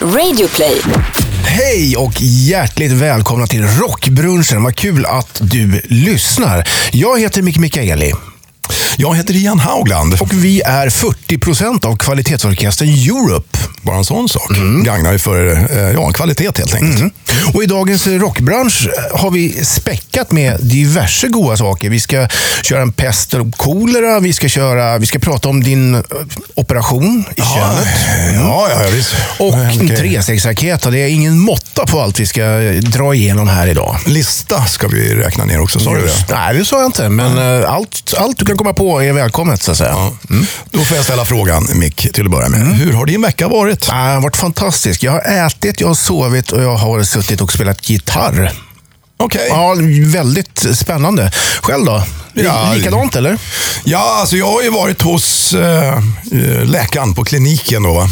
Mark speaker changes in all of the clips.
Speaker 1: Radioplay.
Speaker 2: Hej och hjärtligt välkomna till Rockbrunchen. Vad kul att du lyssnar. Jag heter Micke Mikaeli.
Speaker 3: Jag heter Ian Haugland.
Speaker 2: Och vi är 40% av kvalitetsorkestern Europe.
Speaker 3: Bara en sån sak. Gagnar ju för eh, ja, kvalitet helt enkelt.
Speaker 2: Mm. Och I dagens rockbransch har vi späckat med diverse goda saker. Vi ska köra en pest och kolera, vi ska, köra, vi ska prata om din eh, operation i könet.
Speaker 3: Ja, ja, ja, visst.
Speaker 2: Och en trestegsraket. Det är ingen måtta på allt vi ska dra igenom här idag.
Speaker 3: Lista ska vi räkna ner också, sa du det?
Speaker 2: Nej, det sa jag inte. Men eh, allt, allt du kan komma på är välkommet, så att säga.
Speaker 3: Ja. Då får jag ställa frågan, Mick, till att börja med. Hur har din vecka varit?
Speaker 2: Äh, Det har varit fantastiskt. Jag har ätit, jag har sovit och jag har suttit och spelat gitarr.
Speaker 3: Okej.
Speaker 2: Ja, väldigt spännande. Själv då?
Speaker 3: Ja,
Speaker 2: Likadant eller?
Speaker 3: Ja, alltså jag har ju varit hos eh, eh, läkaren på kliniken. Då, va?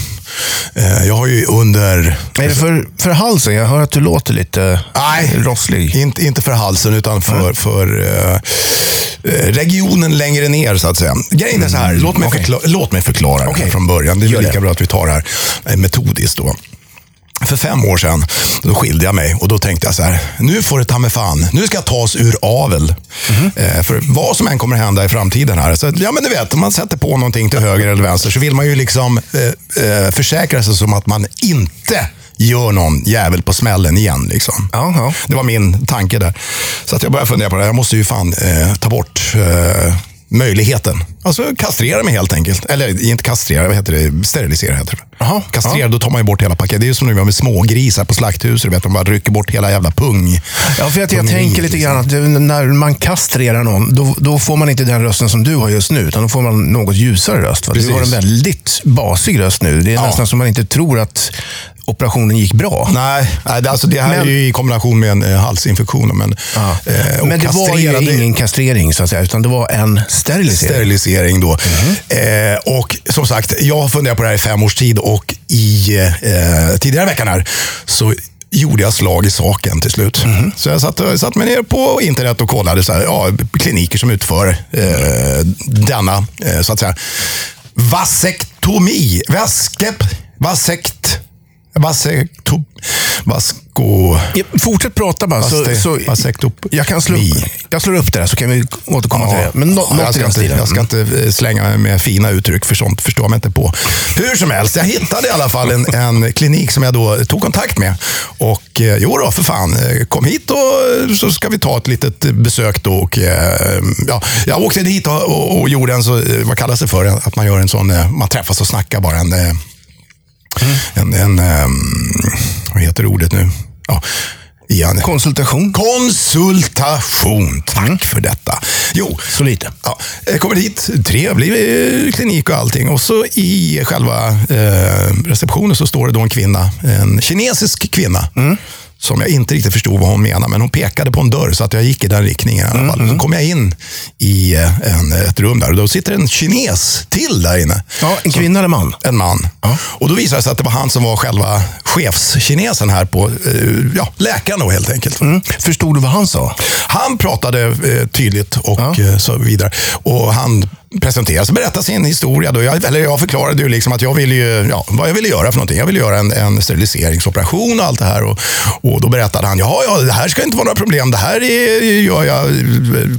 Speaker 3: eh, jag har ju under...
Speaker 2: Är det för, för halsen? Jag hör att du låter lite
Speaker 3: Nej.
Speaker 2: rosslig.
Speaker 3: Inte, inte för halsen, utan för, för eh, eh, regionen längre ner, så att säga. Grejen är så här, låt mig,
Speaker 2: okej.
Speaker 3: förkla- låt mig förklara det här från början. Det är lika bra att vi tar det här metodiskt. Då. För fem år sedan då skilde jag mig och då tänkte jag så här, nu får det ta mig fan. Nu ska jag tas ur avel.
Speaker 2: Mhm.
Speaker 3: Eh, för vad som än kommer hända i framtiden här. Så, ja, men du vet, om man sätter på någonting till höger eller vänster så vill man ju liksom eh, eh, försäkra sig som att man inte gör någon jävel på smällen igen. Liksom.
Speaker 2: Ja, ja.
Speaker 3: Det var min tanke där. Så att jag började fundera på det. Jag måste ju fan eh, ta bort eh, möjligheten. Alltså kastrera mig helt enkelt. Eller inte kastrera, vad heter det? Sterilisera heter det.
Speaker 2: Jaha,
Speaker 3: kastrera, då tar man ju bort hela paketet. Det är ju som var med smågrisar på slakthuset. Vet, de bara rycker bort hela jävla pung.
Speaker 2: Ja, för jag
Speaker 3: Pungeriet,
Speaker 2: tänker lite grann att när man kastrerar någon, då, då får man inte den rösten som du har just nu, utan då får man något ljusare röst. Va? Du har en väldigt basig röst nu. Det är
Speaker 3: Ja.
Speaker 2: nästan som man inte tror att operationen gick bra.
Speaker 3: Nej, alltså det här
Speaker 2: Men-
Speaker 3: är ju i kombination med en eh, halsinfektion. Men,
Speaker 2: Ja.
Speaker 3: eh,
Speaker 2: Men det var ju ingen kastrering, så att säga, utan det var en sterilisering.
Speaker 3: sterilisering. Då.
Speaker 2: Mhm.
Speaker 3: Eh, och som sagt, jag har funderat på det här i fem års tid och i eh, tidigare veckan här så gjorde jag slag i saken till slut.
Speaker 2: Mhm.
Speaker 3: Så jag satt, satt mig ner på internet och kollade så här, ja, kliniker som utför eh, denna, eh, så att säga, vasektomi. Vaskep, vasekt, vasekto, vasko...
Speaker 2: Ja, Fortsätt prata bara. Så, så, jag, kan slå, jag slår upp det här så kan vi återkomma till det. Men nå,
Speaker 3: Ja, jag, ska inte,
Speaker 2: stilen.
Speaker 3: jag ska inte eh, slänga med fina uttryck, för sånt förstår mig inte på. Hur som helst, jag hittade i alla fall en, en klinik som jag då tog kontakt med. Och eh, jo då, för fan, eh, kom hit och så ska vi ta ett litet besök då. Och, eh, ja, jag åkte dit och, och, och gjorde en, så, eh, vad kallas det för? Att man gör en sån, eh, man träffas och snackar bara. En, eh, en, en eh, vad heter ordet nu? Ja, igen.
Speaker 2: Konsultation.
Speaker 3: Konsultation. Tack för detta. Jo,
Speaker 2: Så lite.
Speaker 3: Ja, jag kommer dit, trevlig eh, klinik och allting. Och så i själva eh, receptionen så står det då en kvinna, en kinesisk kvinna. Som jag inte riktigt förstod vad hon menade, men hon pekade på en dörr så att jag gick i den riktningen. I alla fall. Så kom jag in i eh, en, ett rum där och då sitter en kines till där inne.
Speaker 2: Ja, en kvinna eller man?
Speaker 3: En man. Och då visade det sig att det var han som var själva chefskinesen här på, eh, ja, läkaren då helt enkelt.
Speaker 2: Mm. Förstod du vad han sa?
Speaker 3: Han pratade eh, tydligt och eh, så vidare. Och han presenterade sig, berättade sin historia. Då. Jag, eller jag förklarade ju liksom att jag ville ju, ja, vad jag ville göra för någonting. Jag ville göra en, en steriliseringsoperation och allt det här. Och, och då berättade han, ja, ja, det här ska inte vara några problem. Det här är, gör jag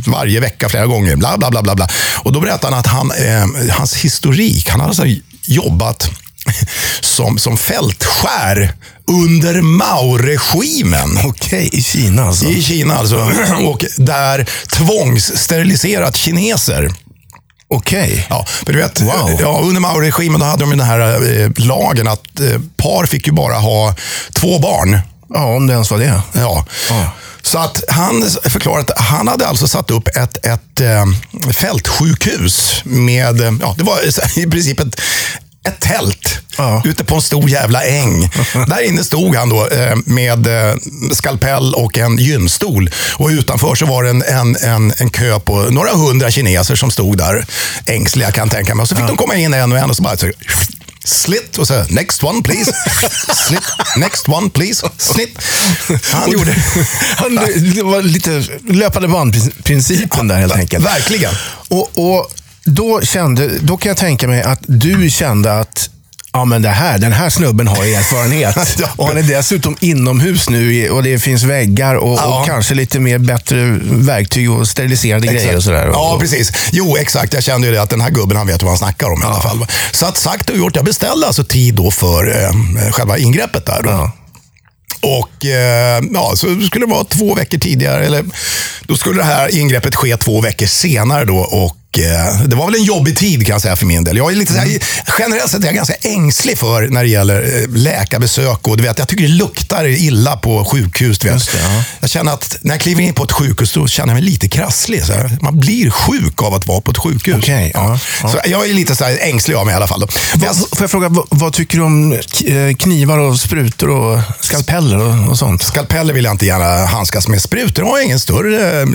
Speaker 3: varje vecka flera gånger. Bla, bla, bla, bla, bla. Och då berättade han att han, eh, hans historik, han hade alltså jobbat som, som fältskär under Mao-regimen.
Speaker 2: Okej, i Kina alltså.
Speaker 3: I Kina alltså. Och där tvångssteriliserat kineser.
Speaker 2: Okej.
Speaker 3: Ja, men du vet,
Speaker 2: Wow.
Speaker 3: ja, under Mao-regimen hade de den här eh, lagen att eh, par fick ju bara ha två barn.
Speaker 2: Ja, om det ens var det.
Speaker 3: Ja.
Speaker 2: Ja.
Speaker 3: Så att han förklarade att han hade alltså satt upp ett, ett eh, fältsjukhus med, eh, ja, det var i princip ett, ett tält
Speaker 2: Ja.
Speaker 3: ute på en stor jävla äng. Där inne stod han då eh, med eh, skalpell och en gynstol. Och utanför så var det en, en, en, en kö på några hundra kineser som stod där ängsliga kan jag tänka mig. Och så fick de komma in en och en och så bara så, slit och så next one please. Slit, next one please. Snitt. Han gjorde...
Speaker 2: Han, det var lite löpande band-principen där helt enkelt.
Speaker 3: Verkligen.
Speaker 2: Och, och då, kände, då kan jag tänka mig att du kände att Ja, men det här, den här snubben har erfarenhet. Och han är dessutom inomhus nu och det finns väggar och,
Speaker 3: Ja.
Speaker 2: och kanske lite mer bättre verktyg och steriliserade grejer och sådär.
Speaker 3: Ja, precis. Jo, exakt. Jag kände ju det att den här gubben, han vet vad han snackar om i alla fall. Så att sagt och gjort, jag beställde alltså tid då för eh, själva ingreppet där.
Speaker 2: Ja.
Speaker 3: Och eh, ja, så skulle det vara två veckor tidigare, eller då skulle det här ingreppet ske två veckor senare då. Och eh, det var väl en jobbig tid kan jag säga för min del. Jag är lite här, generellt sett är jag ganska ängslig för när det gäller eh, läkarbesök. Och du vet, jag tycker det luktar illa på sjukhus. Du vet.
Speaker 2: Det, ja.
Speaker 3: Jag känner att när jag kliver in på ett sjukhus så känner jag mig lite krasslig. Så här. Man blir sjuk av att vara på ett sjukhus.
Speaker 2: Okej, ja, ja.
Speaker 3: Så jag är lite så här ängslig av mig i alla fall. Då.
Speaker 2: Vad- Får jag fråga, vad, vad tycker du om eh, knivar och sprutor och skalpeller och, och sånt?
Speaker 3: Skalpeller vill jag inte gärna handskas med. Sprutor har jag ingen större eh,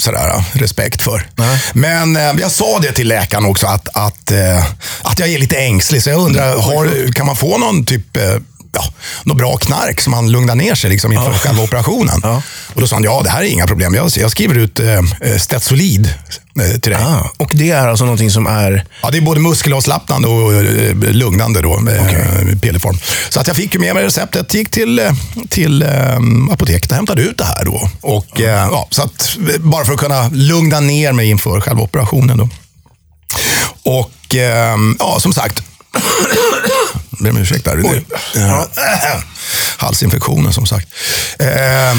Speaker 3: sådär, respekt för.
Speaker 2: Nej.
Speaker 3: Men jag sa det till läkaren också, att, att, eh, att jag är lite ängslig. Så jag undrar, har, kan man få någon typ eh, Ja, något bra knark så man lugnar ner sig liksom inför själva operationen.
Speaker 2: Ja.
Speaker 3: Och Då sa han, ja det här är inga problem. Jag, jag skriver ut eh, eh, Stetsolid eh, till dig.
Speaker 2: Ah, och det är alltså någonting som är...
Speaker 3: Ja, det är både muskelavslappnande och eh, lugnande då, okay. pillerform. Så att jag fick ju med mig receptet, gick till, eh, till eh, apoteket och hämtade ut det här. Då. Och, eh, ja, så att, eh, bara för att kunna lugna ner mig inför själva operationen. Då. Och eh, ja, som sagt, ber om ursäkt där.
Speaker 2: Oj.
Speaker 3: Ja. Halsinfektionen som sagt. Eh,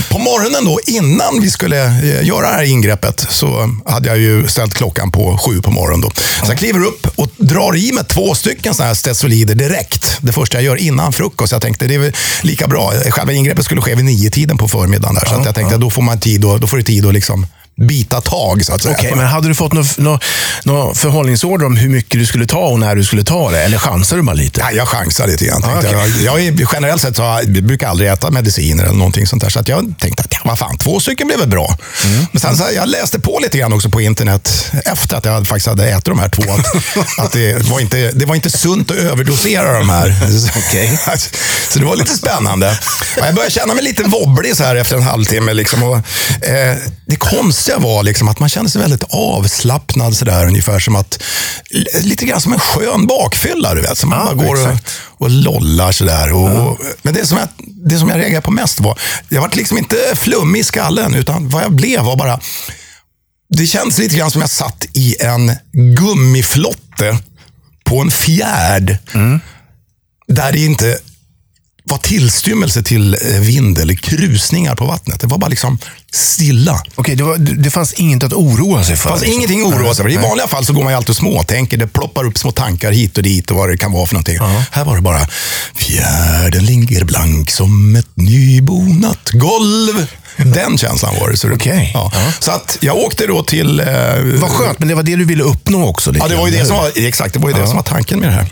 Speaker 3: på morgonen då, innan vi skulle eh, göra det här ingreppet, så hade jag ju ställt klockan på sju på morgonen. Då. Så jag kliver upp och drar i mig två stycken sådana här Stetsolider direkt. Det första jag gör innan frukost. Jag tänkte det är väl lika bra. Själva ingreppet skulle ske vid nio tiden på förmiddagen. Där, så jag tänkte då får man tid och, då får du tid att liksom bita tag så att säga.
Speaker 2: Okej, men hade du fått något nå, nå förhållningsorder om hur mycket du skulle ta och när du skulle ta det? Eller chansade du bara lite?
Speaker 3: Ja, jag chansade lite grann.
Speaker 2: Ah, okej.
Speaker 3: jag. Jag är, generellt sett så har- jag brukar aldrig äta mediciner eller någonting sånt där. Så att jag tänkte att ja, vad fan, två stycken blev väl bra.
Speaker 2: Mm.
Speaker 3: Men sen så här, jag läste på lite grann också på internet efter att jag hade- faktiskt hade ätit de här två. Att, att det, var inte, det var inte sunt att överdosera de här.
Speaker 2: Okej.
Speaker 3: Så det var lite spännande. Jag började känna mig lite wobblig så här efter en halvtimme. Liksom. Och, eh, det konstiga var liksom att man kände sig väldigt avslappnad. Så där, ungefär som att, lite grann som en skön bakfylla. Du vet. Så man
Speaker 2: Ja,
Speaker 3: bara går och,
Speaker 2: exakt.
Speaker 3: och lollar sådär. Och, och, men det som, jag, det som jag reagerade på mest var, jag var liksom inte flummig i skallen, utan vad jag blev var bara, det känns lite grann som jag satt i en gummiflotte på en fjärd. Där det inte var tillstymmelse till eh, vind eller krusningar på vattnet. Det var bara liksom stilla.
Speaker 2: Okej, det, var, det fanns inget att oroa sig för.
Speaker 3: Det fanns
Speaker 2: liksom.
Speaker 3: ingenting att oroa sig för. I vanliga fall så går man ju alltid och småtänker. Det ploppar upp små tankar hit och dit och vad det kan vara för någonting. Här var det bara, fjärden ligger blank som ett nybonat golv. Den känslan var det. Så,
Speaker 2: Okej.
Speaker 3: ja.
Speaker 2: Ja.
Speaker 3: så att jag åkte då till... Eh,
Speaker 2: Vad skönt, men det var det du ville uppnå också.
Speaker 3: Ja, det var ju det som var, exakt, det var ju det som var tanken med det här.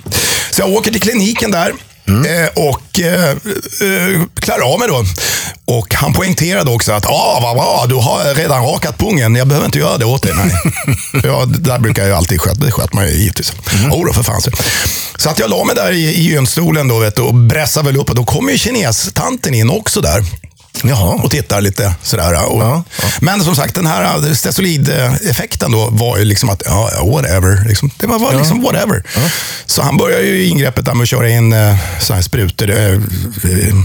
Speaker 3: Så jag åker till kliniken där eh, och eh, eh, klarar av mig då. Och han poängterade också att ah, vad bra, du har redan rakat pungen. Jag behöver inte göra det åt dig. Nej. ja, där brukar jag alltid sköta. Det sköter man ju givetvis. Mm. Oh, då för fan. Så. att jag la mig där i, i gynstolen då, vet och pressade väl upp. Och då kommer ju kinestanten in också där.
Speaker 2: Jaha.
Speaker 3: Och tittar lite sådär. Och,
Speaker 2: Ja,
Speaker 3: Men som sagt, den här stesolid-effekten då var ju liksom att, ja, ja, whatever. Liksom. Det var, var liksom whatever. Så han börjar ju ingreppet där med att köra in eh, så här sprutor, eh, eh,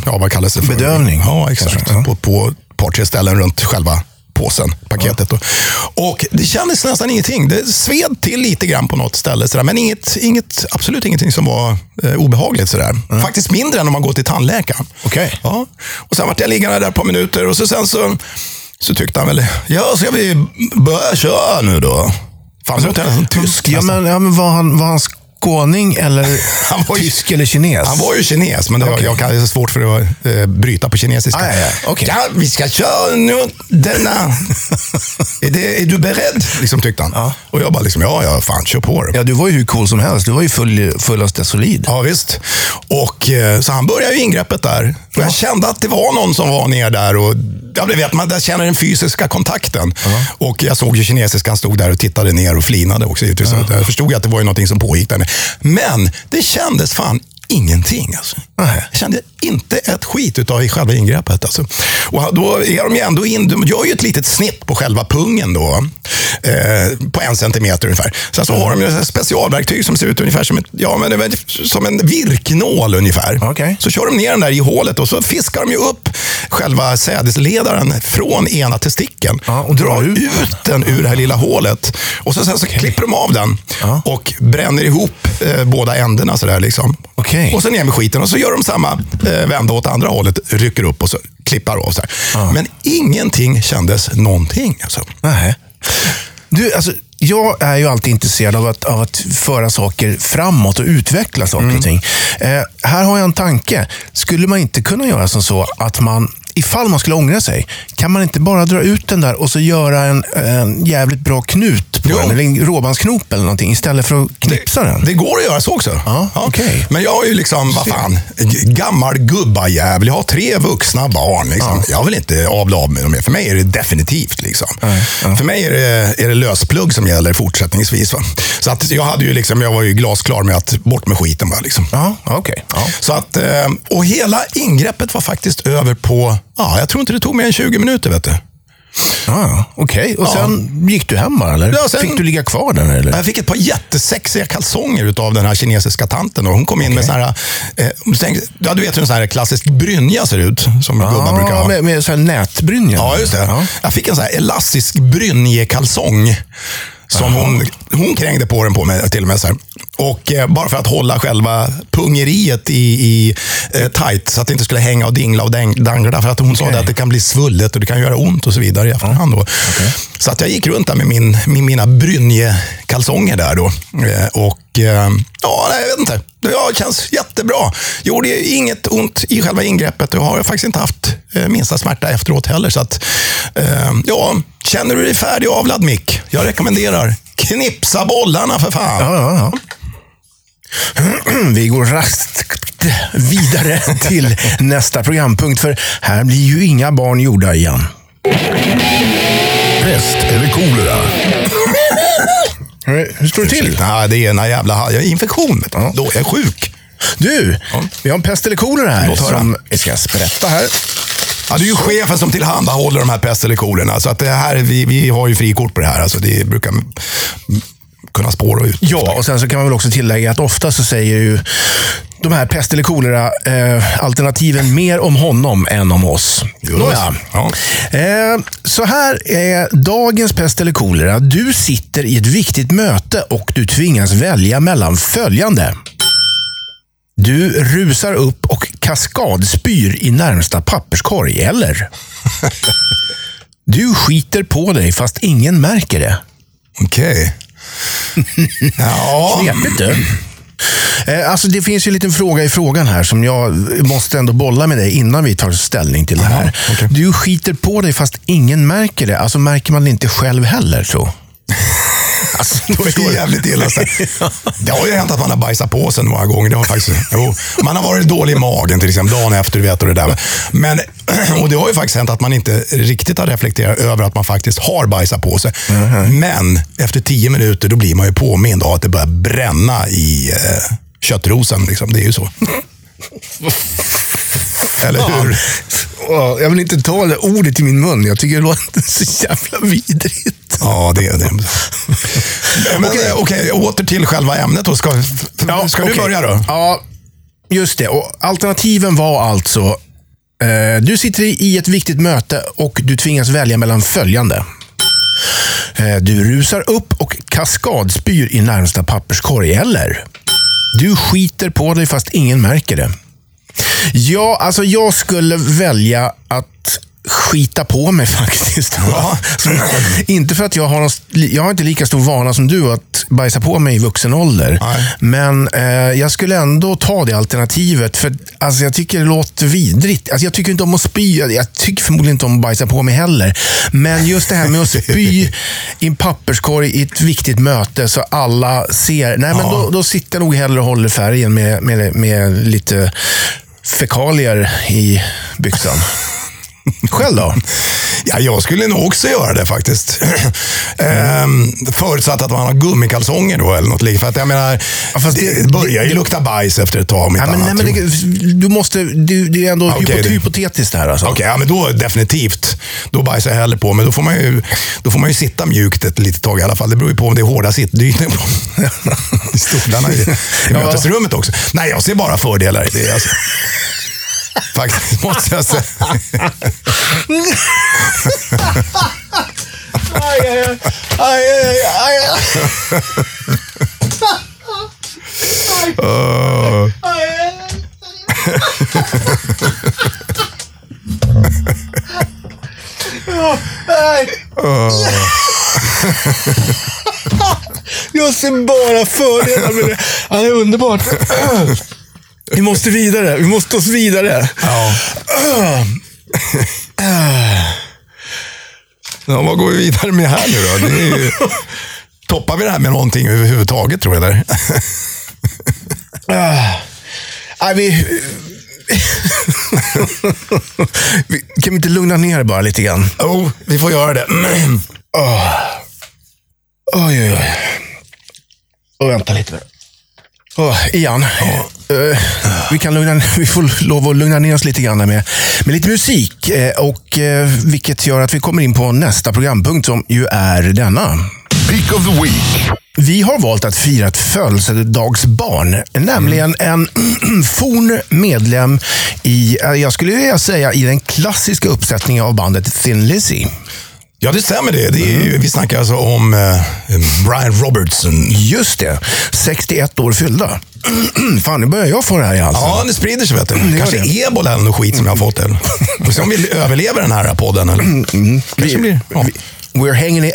Speaker 3: ja vad kallas det för?
Speaker 2: Bedövning.
Speaker 3: Ja, exakt.
Speaker 2: Ja.
Speaker 3: På, på ett par, tre ställen runt själva påsen, paketet. Då. Och det kändes nästan ingenting. Det sved till lite grann på något ställe, sådär. men inget, inget, absolut ingenting som var eh, obehagligt. Sådär. Faktiskt mindre än om man går till tandläkaren.
Speaker 2: Okej.
Speaker 3: Ja. Och sen vart jag liggande där ett par minuter och så sen så, så tyckte han väl, ja ska vi börja köra nu då? Fan, så låter nästan tysk
Speaker 2: Ja, men, ja, men var, han, var han skåning eller
Speaker 3: Han var ju-
Speaker 2: tysk eller kines?
Speaker 3: Han var ju kines, men det var,
Speaker 2: Okej.
Speaker 3: jag är svårt för att eh, bryta på kinesiska.
Speaker 2: Ah, ja, ja. Okej.
Speaker 3: Ja, vi ska köra nu denna. är, det, är du beredd? Liksom tyckte han.
Speaker 2: Ja.
Speaker 3: Och jag bara, liksom, ja, ja, fan, kör på det.
Speaker 2: Ja, du var ju hur cool som helst. Du var ju full, full av stesolid.
Speaker 3: Ja, visst. Och, eh, så han började ju ingreppet där. Och jag kände att det var någon som var ner där. Och, ja, det vet man, där känner den fysiska kontakten. Och jag såg ju kinesiskan stod där och tittade ner och flinade också. Så Jag förstod att det var ju någonting som pågick där nere. Men det kändes fan ingenting. Alltså. Jag kände inte ett skit utav i själva ingreppet. Alltså. Och då är de ju ändå in, de gör ju ett litet snitt på själva pungen då. Eh, på en centimeter ungefär. Sen så har de ju ett specialverktyg som ser ut ungefär som, ett, ja, men det som en virknål ungefär.
Speaker 2: Okej.
Speaker 3: Så kör de ner den där i hålet och så fiskar de ju upp själva sädesledaren från ena testikeln.
Speaker 2: Ja, och
Speaker 3: drar
Speaker 2: ut.
Speaker 3: den ur det här lilla hålet. Och så, sen så klipper de av den
Speaker 2: Ja.
Speaker 3: och bränner ihop eh, båda ändarna. Sådär, liksom.
Speaker 2: Okej.
Speaker 3: Och så ner med skiten och så gör de samma eh, vända åt andra hållet, rycker upp och så klippar av. Så här. Men ingenting kändes någonting. Alltså.
Speaker 2: Nej. Du, alltså, jag är ju alltid intresserad av att, av att föra saker framåt och utveckla saker och ting. Eh, här har jag en tanke. Skulle man inte kunna göra som så att man, ifall man skulle ångra sig, kan man inte bara dra ut den där och så göra en, en jävligt bra knut på
Speaker 3: Jo.
Speaker 2: den, eller en råbandsknop eller någonting, istället för att knipsa den?
Speaker 3: Det går att göra så också.
Speaker 2: Ja, okej.
Speaker 3: Men jag är ju liksom, vad fan, gammal gubbajävel. Jag har tre vuxna barn. Liksom. Jag vill inte avla av dem mer. För mig är det definitivt. Liksom. För mig är det, är det lösplugg som gäller fortsättningsvis. Va? Så att jag, hade ju liksom, jag var ju glasklar med att bort med skiten. Va? Liksom.
Speaker 2: Ja. Ja.
Speaker 3: Så att, eh, och hela ingreppet var faktiskt över på, ja, jag tror inte det tog mer än 20 minuter. Vet du.
Speaker 2: Ja, okej. Och sen gick du hem bara, eller?
Speaker 3: Ja, sen-
Speaker 2: Fick du ligga kvar där, eller?
Speaker 3: Jag fick ett par jättesexiga kalsonger av den här kinesiska tanten. Och hon kom in med sån här, eh, tänk, ja, du vet hur en sån här klassisk brynja ser ut, som gubbar brukar ha.
Speaker 2: med, med så här nätbrynja?
Speaker 3: Ja, just det.
Speaker 2: Ja.
Speaker 3: Jag fick en sån här elastisk brynjekalsong. Som hon, hon krängde på den på mig till och med. Så här. Och eh, bara för att hålla själva pungeriet i, i eh, tight, så att det inte skulle hänga och dingla och däng- dangla. För att hon sa
Speaker 2: Okej.
Speaker 3: det att det kan bli svullet och det kan göra ont och så vidare i efterhand. Då. Så att jag gick runt där med, min, med mina brynjekalsonger där då. Eh, och eh, ja, nej, jag vet inte. Det känns jättebra. Gjorde ju inget ont i själva ingreppet och har jag faktiskt inte haft eh, minsta smärta efteråt heller. Så att, eh, ja, känner du dig färdig avlad Mick? Jag rekommenderar knipsa bollarna för fan.
Speaker 2: Ja, ja, ja. Vi går raskt vidare till nästa programpunkt, för här blir ju inga barn gjorda igen.
Speaker 1: Pest eller kolera?
Speaker 2: Hur står det till?
Speaker 3: Nej, det är ena jävla jag har infektion. Du. Då är jag sjuk.
Speaker 2: Du, vi har en pest eller kolera här
Speaker 3: Låt
Speaker 2: som jag ska sprätta här.
Speaker 3: Ja, det är ju chefen som tillhandahåller de här pest eller kolorna. Så att det här, vi, vi har ju frikort på det här. Alltså det brukar kunna spåra ut.
Speaker 2: Ja, och sen så kan man väl också tillägga att ofta så säger ju de här pest eller kolera eh, alternativen mer om honom än om oss. Nåja.
Speaker 3: Ja.
Speaker 2: Eh, så här är dagens pest eller kolera. Du sitter i ett viktigt möte och du tvingas välja mellan följande. Du rusar upp och kaskadspyr i närmsta papperskorg, eller? Du skiter på dig fast ingen märker det.
Speaker 3: Okej. Ja,
Speaker 2: Knepigt du. Eh, Alltså det finns ju en liten fråga i frågan här som jag måste ändå bolla med dig innan vi tar ställning till det här.
Speaker 3: okej.
Speaker 2: Du skiter på dig fast ingen märker det. Alltså märker man det inte själv heller så. Alltså,
Speaker 3: det är jävligt illa. Så. Det har ju hänt att man har bajsat på sig några gånger. Det har faktiskt, jo, man har varit dålig i magen till exempel dagen efter. Du vet, och, det där. Men, och det har ju faktiskt hänt att man inte riktigt har reflekterat över att man faktiskt har bajsat på sig. Men efter tio minuter då blir man ju påmind av att det börjar bränna i eh, köttrosen. Liksom. Det är ju så. Eller hur?
Speaker 2: Åh, Jag vill inte ta det ordet i min mun. Jag tycker det låter så jävla vidrigt.
Speaker 3: Ja, det är det. Men okej, okej, åter till själva ämnet. Då. Ska, ska du
Speaker 2: okej.
Speaker 3: börja då?
Speaker 2: Ja, just det. Och alternativen var alltså, eh, du sitter i ett viktigt möte och du tvingas välja mellan följande. Eh, du rusar upp och kaskadspyr i närmsta papperskorg, eller? Du skiter på dig fast ingen märker det. Ja, alltså jag skulle välja att skita på mig faktiskt.
Speaker 3: Ja.
Speaker 2: Inte för att jag har, någon, jag har inte lika stor vana som du att bajsa på mig i vuxen ålder.
Speaker 3: Nej.
Speaker 2: Men eh, jag skulle ändå ta det alternativet. För alltså, Jag tycker det låter vidrigt. Alltså, jag tycker inte om att spy. Jag- Jag tycker förmodligen inte om att bajsa på mig heller. Men just det här med att spy i en papperskorg i ett viktigt möte så alla ser. Nej, men
Speaker 3: Ja.
Speaker 2: då, då sitter jag nog hellre och håller färgen med, med, med lite fekalier i byxan. Själv då?
Speaker 3: Ja, jag skulle nog också göra det faktiskt. ehm, förutsatt att man har gummikalsonger då eller något liknande. För att jag menar,
Speaker 2: fast
Speaker 3: det,
Speaker 2: det-
Speaker 3: börjar ju lukta bajs efter ett tag. om
Speaker 2: Ja, men, nej,
Speaker 3: annat.
Speaker 2: men det, du måste, du, det är ändå
Speaker 3: Okej,
Speaker 2: hypo,
Speaker 3: det-
Speaker 2: hypotetiskt det här. Alltså.
Speaker 3: Okej, ja, men då definitivt. Då bajsar jag hellre på. Men då får, man ju, då får man ju sitta mjukt ett litet tag i alla fall. Det beror ju på om det är hårda sittdynor på stolarna i, i
Speaker 2: Ja.
Speaker 3: mötesrummet också. Nej, jag ser bara fördelar i det. Alltså. Faktiskt, måste jag säga.
Speaker 2: Aj, aj, aj. Aj, aj, aj, Jag ser bara fördelar med det. Han är underbart. Vi måste vidare. Vi måste oss vidare.
Speaker 3: Ja. Ja, vad går vi vidare med här nu då? Det ju, toppar vi det här med någonting överhuvudtaget tror jag? Där?
Speaker 2: Ah. Nej, vi... Kan vi inte lugna ner bara lite grann?
Speaker 3: Oh, vi får göra det.
Speaker 2: Oj, oj, oj. Och vänta lite. Oh, Ian, eh, vi, kan lugna, vi får lov att lugna ner oss lite grann med, med lite musik. Eh, och, eh, vilket gör att vi kommer in på nästa programpunkt som ju är denna.
Speaker 1: Peak of the Week.
Speaker 2: Vi har valt att fira ett födelsedagsbarn, nämligen en forn medlem i, jag skulle vilja säga, i den klassiska uppsättningen av bandet Thin Lizzy.
Speaker 3: Ja, det stämmer det. det är, ju- Vi snackar alltså om eh, Brian Robertson.
Speaker 2: Just det, 61 år fyllda. Fan, nu börjar jag få det här i halsen.
Speaker 3: Ja, det sprider sig vet du.
Speaker 2: gör
Speaker 3: Kanske
Speaker 2: det.
Speaker 3: ebola eller något skit som jag har fått. Eller. Får se om vi överlever den här podden. Eller? Kanske blir... Ja.
Speaker 2: We're hanging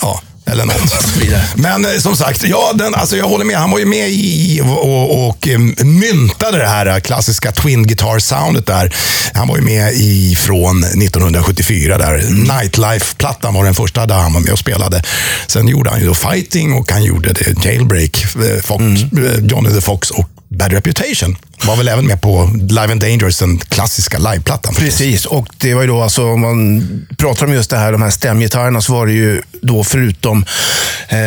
Speaker 3: ja, eller något. Men eh, som sagt, ja, den, alltså, jag håller med. Han var ju med i och, och, eh, myntade det här eh, klassiska twin guitar soundet där. Han var ju med i från 1974 där. Nightlife-plattan var den första där han var med och spelade. Sen gjorde han ju då Fighting och han gjorde det Jailbreak, Fox, eh, Johnny the Fox och Bad Reputation. Var väl även med på Live and Dangerous, den klassiska liveplattan.
Speaker 2: Precis, och det var ju då alltså, om man pratar om just det här, de här stämgitarrerna, så var det ju då förutom eh,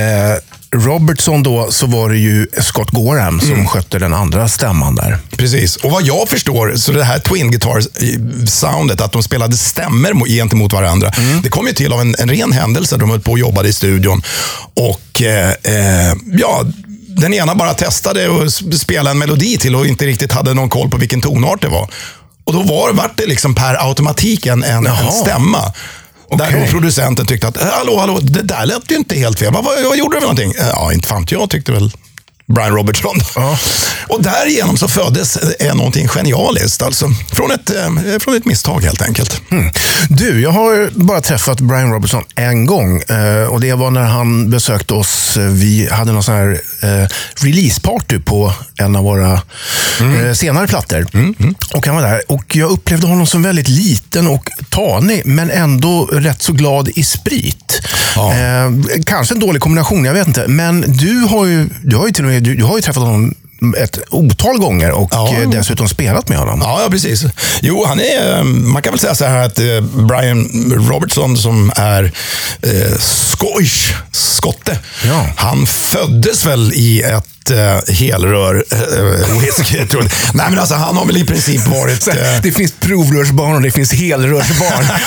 Speaker 2: Robertson då, så var det ju Scott Gorham som skötte den andra stämman där.
Speaker 3: Precis. Och vad jag förstår, så det här twin guitar-soundet, att de spelade stämmer mo- gentemot varandra, det kom ju till av en, en ren händelse. De höll på och jobbade i studion. Och eh, eh, ja, den ena bara testade att s- spela en melodi till och inte riktigt hade någon koll på vilken tonart det var. Och då var, vart det liksom per automatik en, en, en stämma. Där
Speaker 2: Okej.
Speaker 3: då producenten tyckte att, hallå, hallå, det där lät ju inte helt fel. Vad, vad, vad gjorde du för någonting? Ja, inte fan jag tyckte väl Brian Robertson.
Speaker 2: Ja.
Speaker 3: Och därigenom så föddes eh, någonting genialiskt. Alltså, från, ett, eh, från ett misstag helt enkelt.
Speaker 2: Mm. Du, jag har bara träffat Brian Robertson en gång. Eh, och Det var när han besökte oss. Eh, Vi hade någon sån här eh, releaseparty på en av våra eh, senare plattor. Och han var där. Och Jag upplevde honom som väldigt liten och tanig, men ändå rätt så glad i sprit.
Speaker 3: Ja.
Speaker 2: Kanske en dålig kombination, jag vet inte. Men du har ju, du har ju till och med du, du har ju träffat honom ett otal gånger och
Speaker 3: Ja.
Speaker 2: eh, dessutom spelat med honom.
Speaker 3: Ja, ja, precis. Jo, han är, eh, man kan väl säga så här att eh, Brian Robertson som är eh, skojs, skotte,
Speaker 2: Ja.
Speaker 3: han föddes väl i ett eh, helrör eh, whisky. tror. Nej, men alltså han har väl i princip varit... Eh,
Speaker 2: Det finns provrörsbarn och det finns helrörsbarn.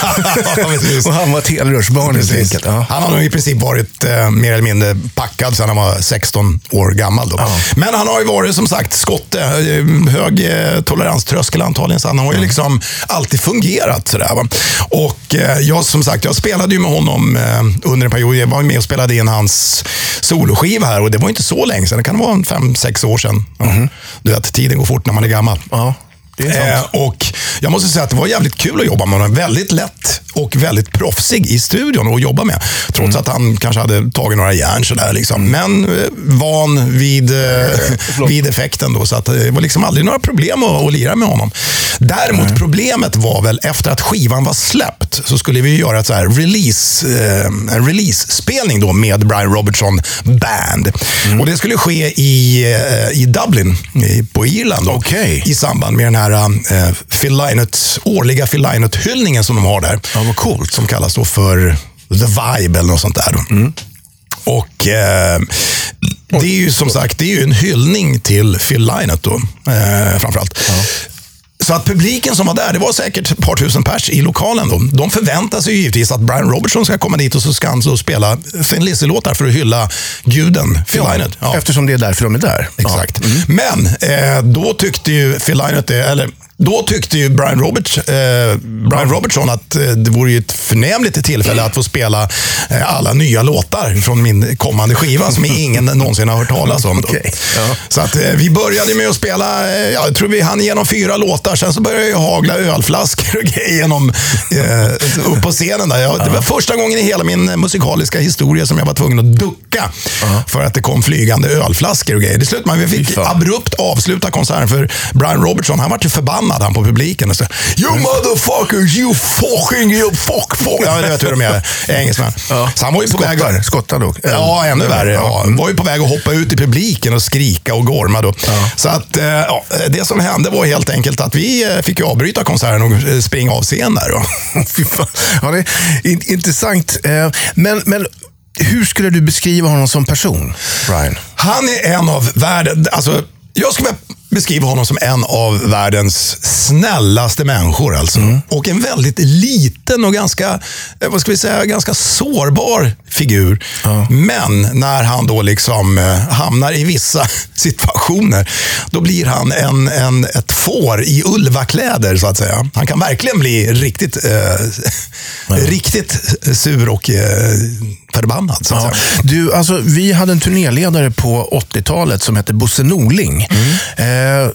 Speaker 3: Ja,
Speaker 2: och han var ett helrörsbarn helt
Speaker 3: Precis.
Speaker 2: enkelt. Ja.
Speaker 3: Han har nog i princip varit eh, mer eller mindre packad sedan han var 16 år gammal. Då.
Speaker 2: Ja.
Speaker 3: Men han har ju varit som sagt skotte, eh, hög eh, toleranströskel antagligen, så han har ju liksom alltid fungerat. Sådär, va? Och eh, jag som sagt, jag spelade ju med honom eh, under en period. Jag var med och spelade in hans soloskiva här och det var inte så länge sedan. Det kan vara en fem, sex år sedan. Ja. Du vet, tiden går fort när man är gammal.
Speaker 2: Ja.
Speaker 3: Eh, och jag måste säga att det var jävligt kul att jobba med honom. Väldigt lätt och väldigt proffsig i studion att jobba med. Trots
Speaker 2: Mm.
Speaker 3: att han kanske hade tagit några järn sådär. Liksom. Men eh, van vid, eh, vid effekten då. Så att det var liksom aldrig några problem att, att lira med honom. Däremot problemet var väl efter att skivan var släppt så skulle vi göra ett så här release, eh, en release-spelning då med Brian Robertson Band.
Speaker 2: Mm.
Speaker 3: Och det skulle ske i, eh, i Dublin i, på Irland. Då,
Speaker 2: Okej.
Speaker 3: I samband med den här eh, Phil Lynott, årliga Phil Lynott-hyllningen som de har där.
Speaker 2: Ja, vad coolt.
Speaker 3: Som kallas då för The Vibe eller något sånt där.
Speaker 2: Mm.
Speaker 3: Och eh, det är ju som sagt det är ju en hyllning till Phil Lynott då, eh, framförallt. Så att publiken som var där, det var säkert ett par tusen pers i lokalen. Då. De förväntar sig givetvis att Brian Robertson ska komma dit och så ska han så spela Thin Lizzy-låtar för att hylla guden Phil Lynott. Ja.
Speaker 2: Eftersom det är därför de är där.
Speaker 3: Exakt. Men eh, då tyckte ju Phil Lynott det, eller då tyckte ju Brian, Roberts, eh, Brian Robertson att eh, det vore ju ett förnämligt tillfälle att få spela eh, alla nya låtar från min kommande skiva som ingen någonsin har hört talas om. Då.
Speaker 2: Okej, ja.
Speaker 3: Så att, eh, vi började med att spela, eh, jag tror vi hann igenom fyra låtar, sen så började jag hagla ölflaskor och grejer genom, upp på scenen. Där. Jag, det var första gången i hela min musikaliska historia som jag var tvungen att ducka för att det kom flygande ölflaskor och grejer. Det slutade med att vi fick abrupt avsluta konserten för Brian Robertson, han var ju förbannad han på publiken. Och så, you motherfuckers, you fucking, you fuck, fuck. Ja, det vet hur de är, engelsmän.
Speaker 2: Ja.
Speaker 3: Så han var ju på väg
Speaker 2: Skottar, skottar då.
Speaker 3: Ja, ännu värre. Ja. Han var ju på väg att hoppa ut i publiken och skrika och gorma. Då. Så att, eh, ja, det som hände var helt enkelt att vi eh, fick avbryta konserten och eh, springa av scen där. Då.
Speaker 2: Ja, det är in- intressant. Men, men hur skulle du beskriva honom som person, Brian?
Speaker 3: Han är en av världens... Alltså, jag skulle beskriva honom som en av världens snällaste människor. Alltså. Och en väldigt liten och ganska, eh, vad ska vi säga, ganska sårbar figur. Men när han då liksom eh, hamnar i vissa situationer, då blir han en, en, ett får i ulvakläder, så att säga. Han kan verkligen bli riktigt, eh, riktigt sur och eh, förbannad. Så
Speaker 2: Ja. Du, alltså, vi hade en turnéledare på 80-talet som hette Bosse Norling. Eh, eh,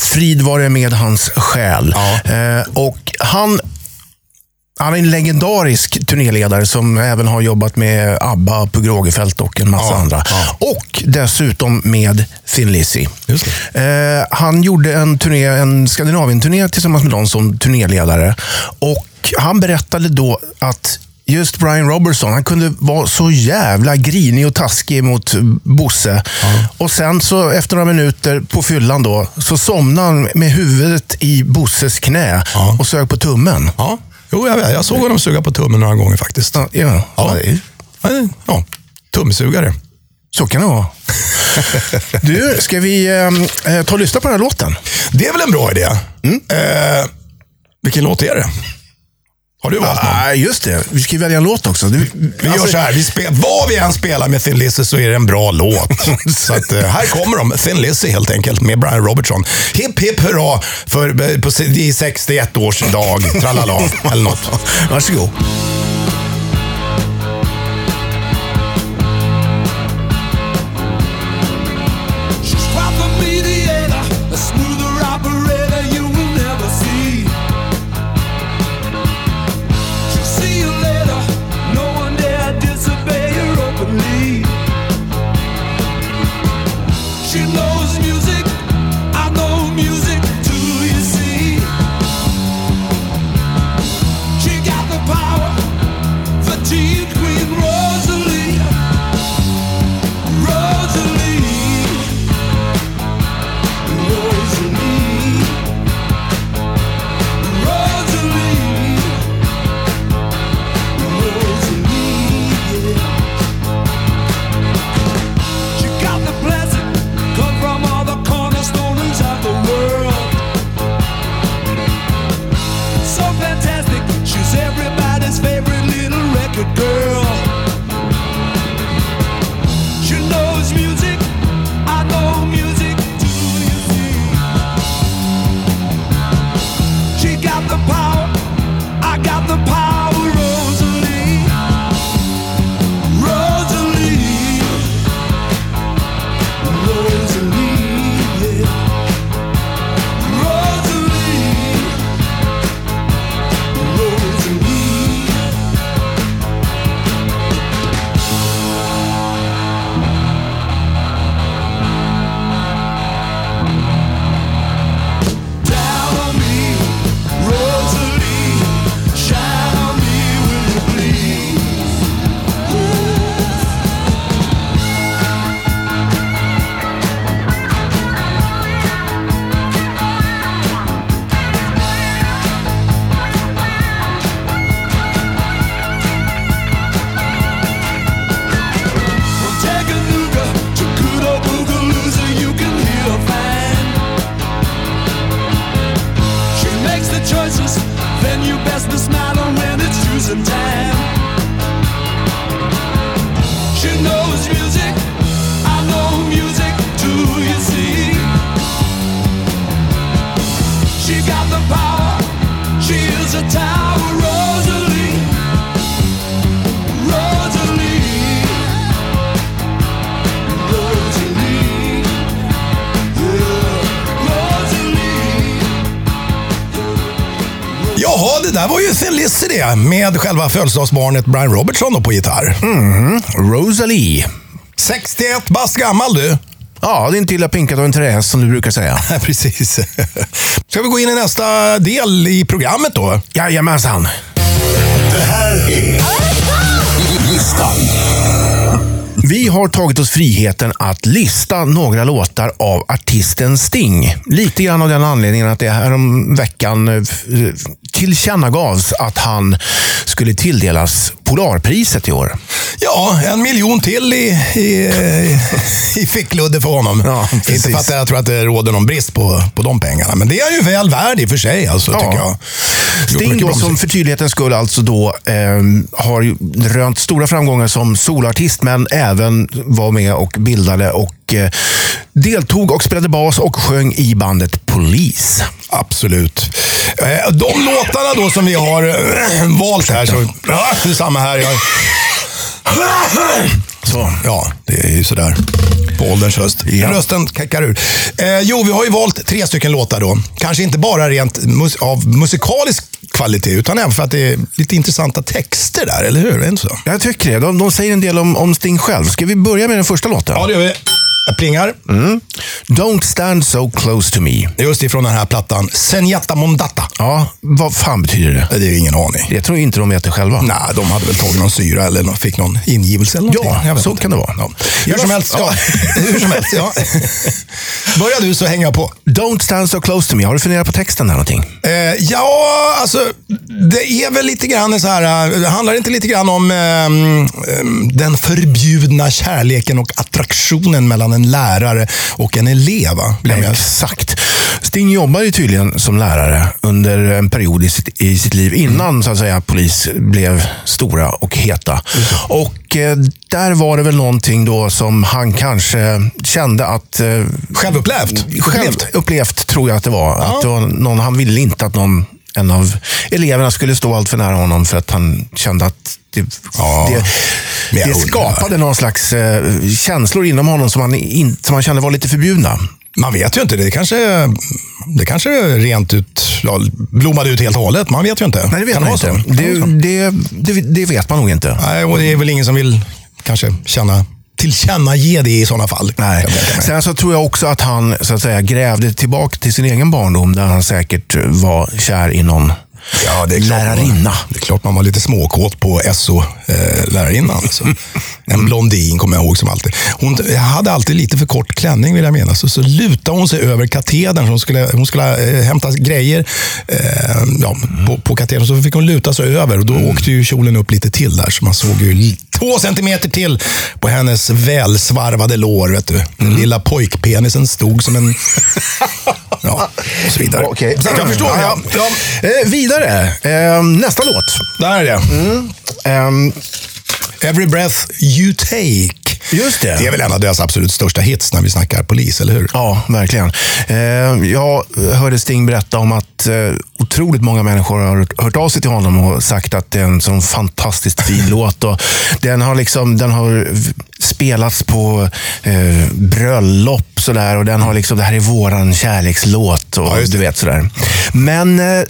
Speaker 2: frid var det med hans själ.
Speaker 3: Ja.
Speaker 2: Eh, och han han är en legendarisk turnéledare som även har jobbat med ABBA, Pugh Rogefeldt och en massa
Speaker 3: Ja,
Speaker 2: andra.
Speaker 3: ja.
Speaker 2: Och dessutom med Thin Lizzy. Eh, han gjorde en, turné, en Skandinavien-turné tillsammans med dem som turnéledare. Och han berättade då att just Brian Robertson, han kunde vara så jävla grinig och taskig mot Bosse. Och sen så efter några minuter på fyllan då, så somnade han med huvudet i Bosses knä
Speaker 3: Ja.
Speaker 2: och sög på tummen.
Speaker 3: Ja, jo, jag, jag såg honom suga på tummen några gånger faktiskt.
Speaker 2: Ja, ja,
Speaker 3: Ja. Ja, tumsugare.
Speaker 2: så kan det vara. Du, ska vi eh, eh, ta och lyssna på den här låten?
Speaker 3: Det är väl en bra idé? Eh, vilken låt är det? Har du valt någon?
Speaker 2: Ah, just det, vi ska ju välja en låt också. Du,
Speaker 3: Vi gör så här, vi spel, vad vi än spelar med Thin Lizzy så är det en bra låt. så att, eh, här kommer de, Thin Lizzy helt enkelt, med Brian Robertson. Hipp hipp hurra för, eh, på, i 61 års dag, tralala, eller något.
Speaker 2: Varsågod.
Speaker 3: Det. Med själva födelsedagsbarnet Brian Robertson på gitarr.
Speaker 2: Rosalie.
Speaker 3: 61 bast gammal du.
Speaker 2: Ja, det är inte illa pinkat av en trähäst som du brukar säga.
Speaker 3: Precis. Ska vi gå in i nästa del i programmet då?
Speaker 2: Jajamensan.
Speaker 1: Det här är listan.
Speaker 2: Vi har tagit oss friheten att lista några låtar av artisten Sting. Lite grann av den anledningen att det här om veckan eh, tillkännagavs att han skulle tilldelas Polarpriset i år.
Speaker 3: Ja, en miljon till i, i, i fickludde för honom.
Speaker 2: Ja.
Speaker 3: Inte för att jag tror att det råder någon brist på, på de pengarna, men det är ju väl värd i och för sig. Alltså,
Speaker 2: Ja.
Speaker 3: tycker jag.
Speaker 2: Sting då, som för tydlighetens skull alltså då eh, har rönt stora framgångar som solartist, men även Även var med och bildade och eh, deltog och spelade bas och sjöng i bandet Police.
Speaker 3: Absolut. Eh, De låtarna då som vi har eh, valt här, så, ja, det är samma här. Jag,
Speaker 2: så.
Speaker 3: ja, det är ju sådär på ålderns höst.
Speaker 2: Ja.
Speaker 3: Rösten kackar ur. Eh, jo, vi har ju valt tre stycken låtar då. Kanske inte bara rent mus av musikalisk kvalitet, utan även för att det är lite intressanta texter där, eller hur? Är det inte så?
Speaker 2: Jag tycker det. De, de säger en del om, om Sting själv. Ska vi börja med den första låten?
Speaker 3: Ja, det gör vi. Plingar.
Speaker 2: Don't stand so close to me.
Speaker 3: Just ifrån den här plattan, Senjata Mondata.
Speaker 2: Ja, vad fan betyder det?
Speaker 3: Det är ingen aning.
Speaker 2: Jag tror inte de vet det själva.
Speaker 3: Nej, de hade väl tagit någon syra eller fick någon ingivelse eller någonting.
Speaker 2: Ja, så
Speaker 3: inte.
Speaker 2: kan det vara.
Speaker 3: Ja. Hur som helst, ja. Hur som helst, ja. Börja du så hänger jag på.
Speaker 2: Don't stand so close to me. Har du funderat på texten där någonting?
Speaker 3: Eh, ja, alltså det är väl lite grann så här, eh, det handlar inte lite grann om ehm, den förbjudna kärleken och attraktionen mellan en lärare och en elev? Jag.
Speaker 2: Exakt. Sting jobbar ju tydligen som lärare under en period i sitt, i sitt liv innan så att säga, polis blev stora och heta. Och eh, där var det väl någonting då som han kanske kände att... Eh,
Speaker 3: Självupplevt?
Speaker 2: själv
Speaker 3: Upplevt?
Speaker 2: upplevt tror jag att det var. Att det var någon, han ville inte att någon en av eleverna skulle stå allt för nära honom för att han kände att det,
Speaker 3: Ja,
Speaker 2: det, det skapade någon slags eh, känslor inom honom som han, in, som han kände var lite förbjudna.
Speaker 3: Man vet ju inte. Det kanske, det kanske rent ut ja, blommade ut helt och hållet. Man vet ju inte.
Speaker 2: Nej, det vet
Speaker 3: Kan
Speaker 2: man inte. det, det, det vet man nog inte.
Speaker 3: Nej, och det är väl ingen som vill kanske känna, tillkännage det i sådana fall.
Speaker 2: Nej. Sen så tror jag också att han så att säga, grävde tillbaka till sin egen barndom där han säkert var kär i någon
Speaker 3: Ja, det är klart
Speaker 2: lärarinna.
Speaker 3: Man, det är klart man var lite småkåt på SO-lärarinnan. alltså. En blondin kommer jag ihåg som alltid. Hon hade alltid lite för kort klänning vill jag minnas. Så, så lutade hon sig över katedern. Hon skulle, hon skulle eh, hämta grejer eh, ja, på, på katedern. Så fick hon luta sig över och då åkte ju kjolen upp lite till där. Så man såg ju två centimeter till på hennes välsvarvade lår. Vet du. Den lilla pojkpenisen stod som en... Ja, och så vidare.
Speaker 2: Okej.
Speaker 3: Så att jag förstår.
Speaker 2: Ja,
Speaker 3: Ja.
Speaker 2: Eh, vidare. Eh, nästa låt.
Speaker 3: Där är det.
Speaker 2: Ehm,
Speaker 3: Every breath you take.
Speaker 2: Just det.
Speaker 3: Det är väl en av deras absolut största hits när vi snackar polis, eller hur?
Speaker 2: Ja, verkligen. Eh, jag hörde Sting berätta om att eh, otroligt många människor har hört, av sig till honom och sagt att det är en sån fantastiskt fin låt. Och den, har liksom, den har spelats på eh, bröllop sådär, och den har liksom, det här är våran kärlekslåt. Och,
Speaker 3: Ja,
Speaker 2: du vet sådär. Men eh,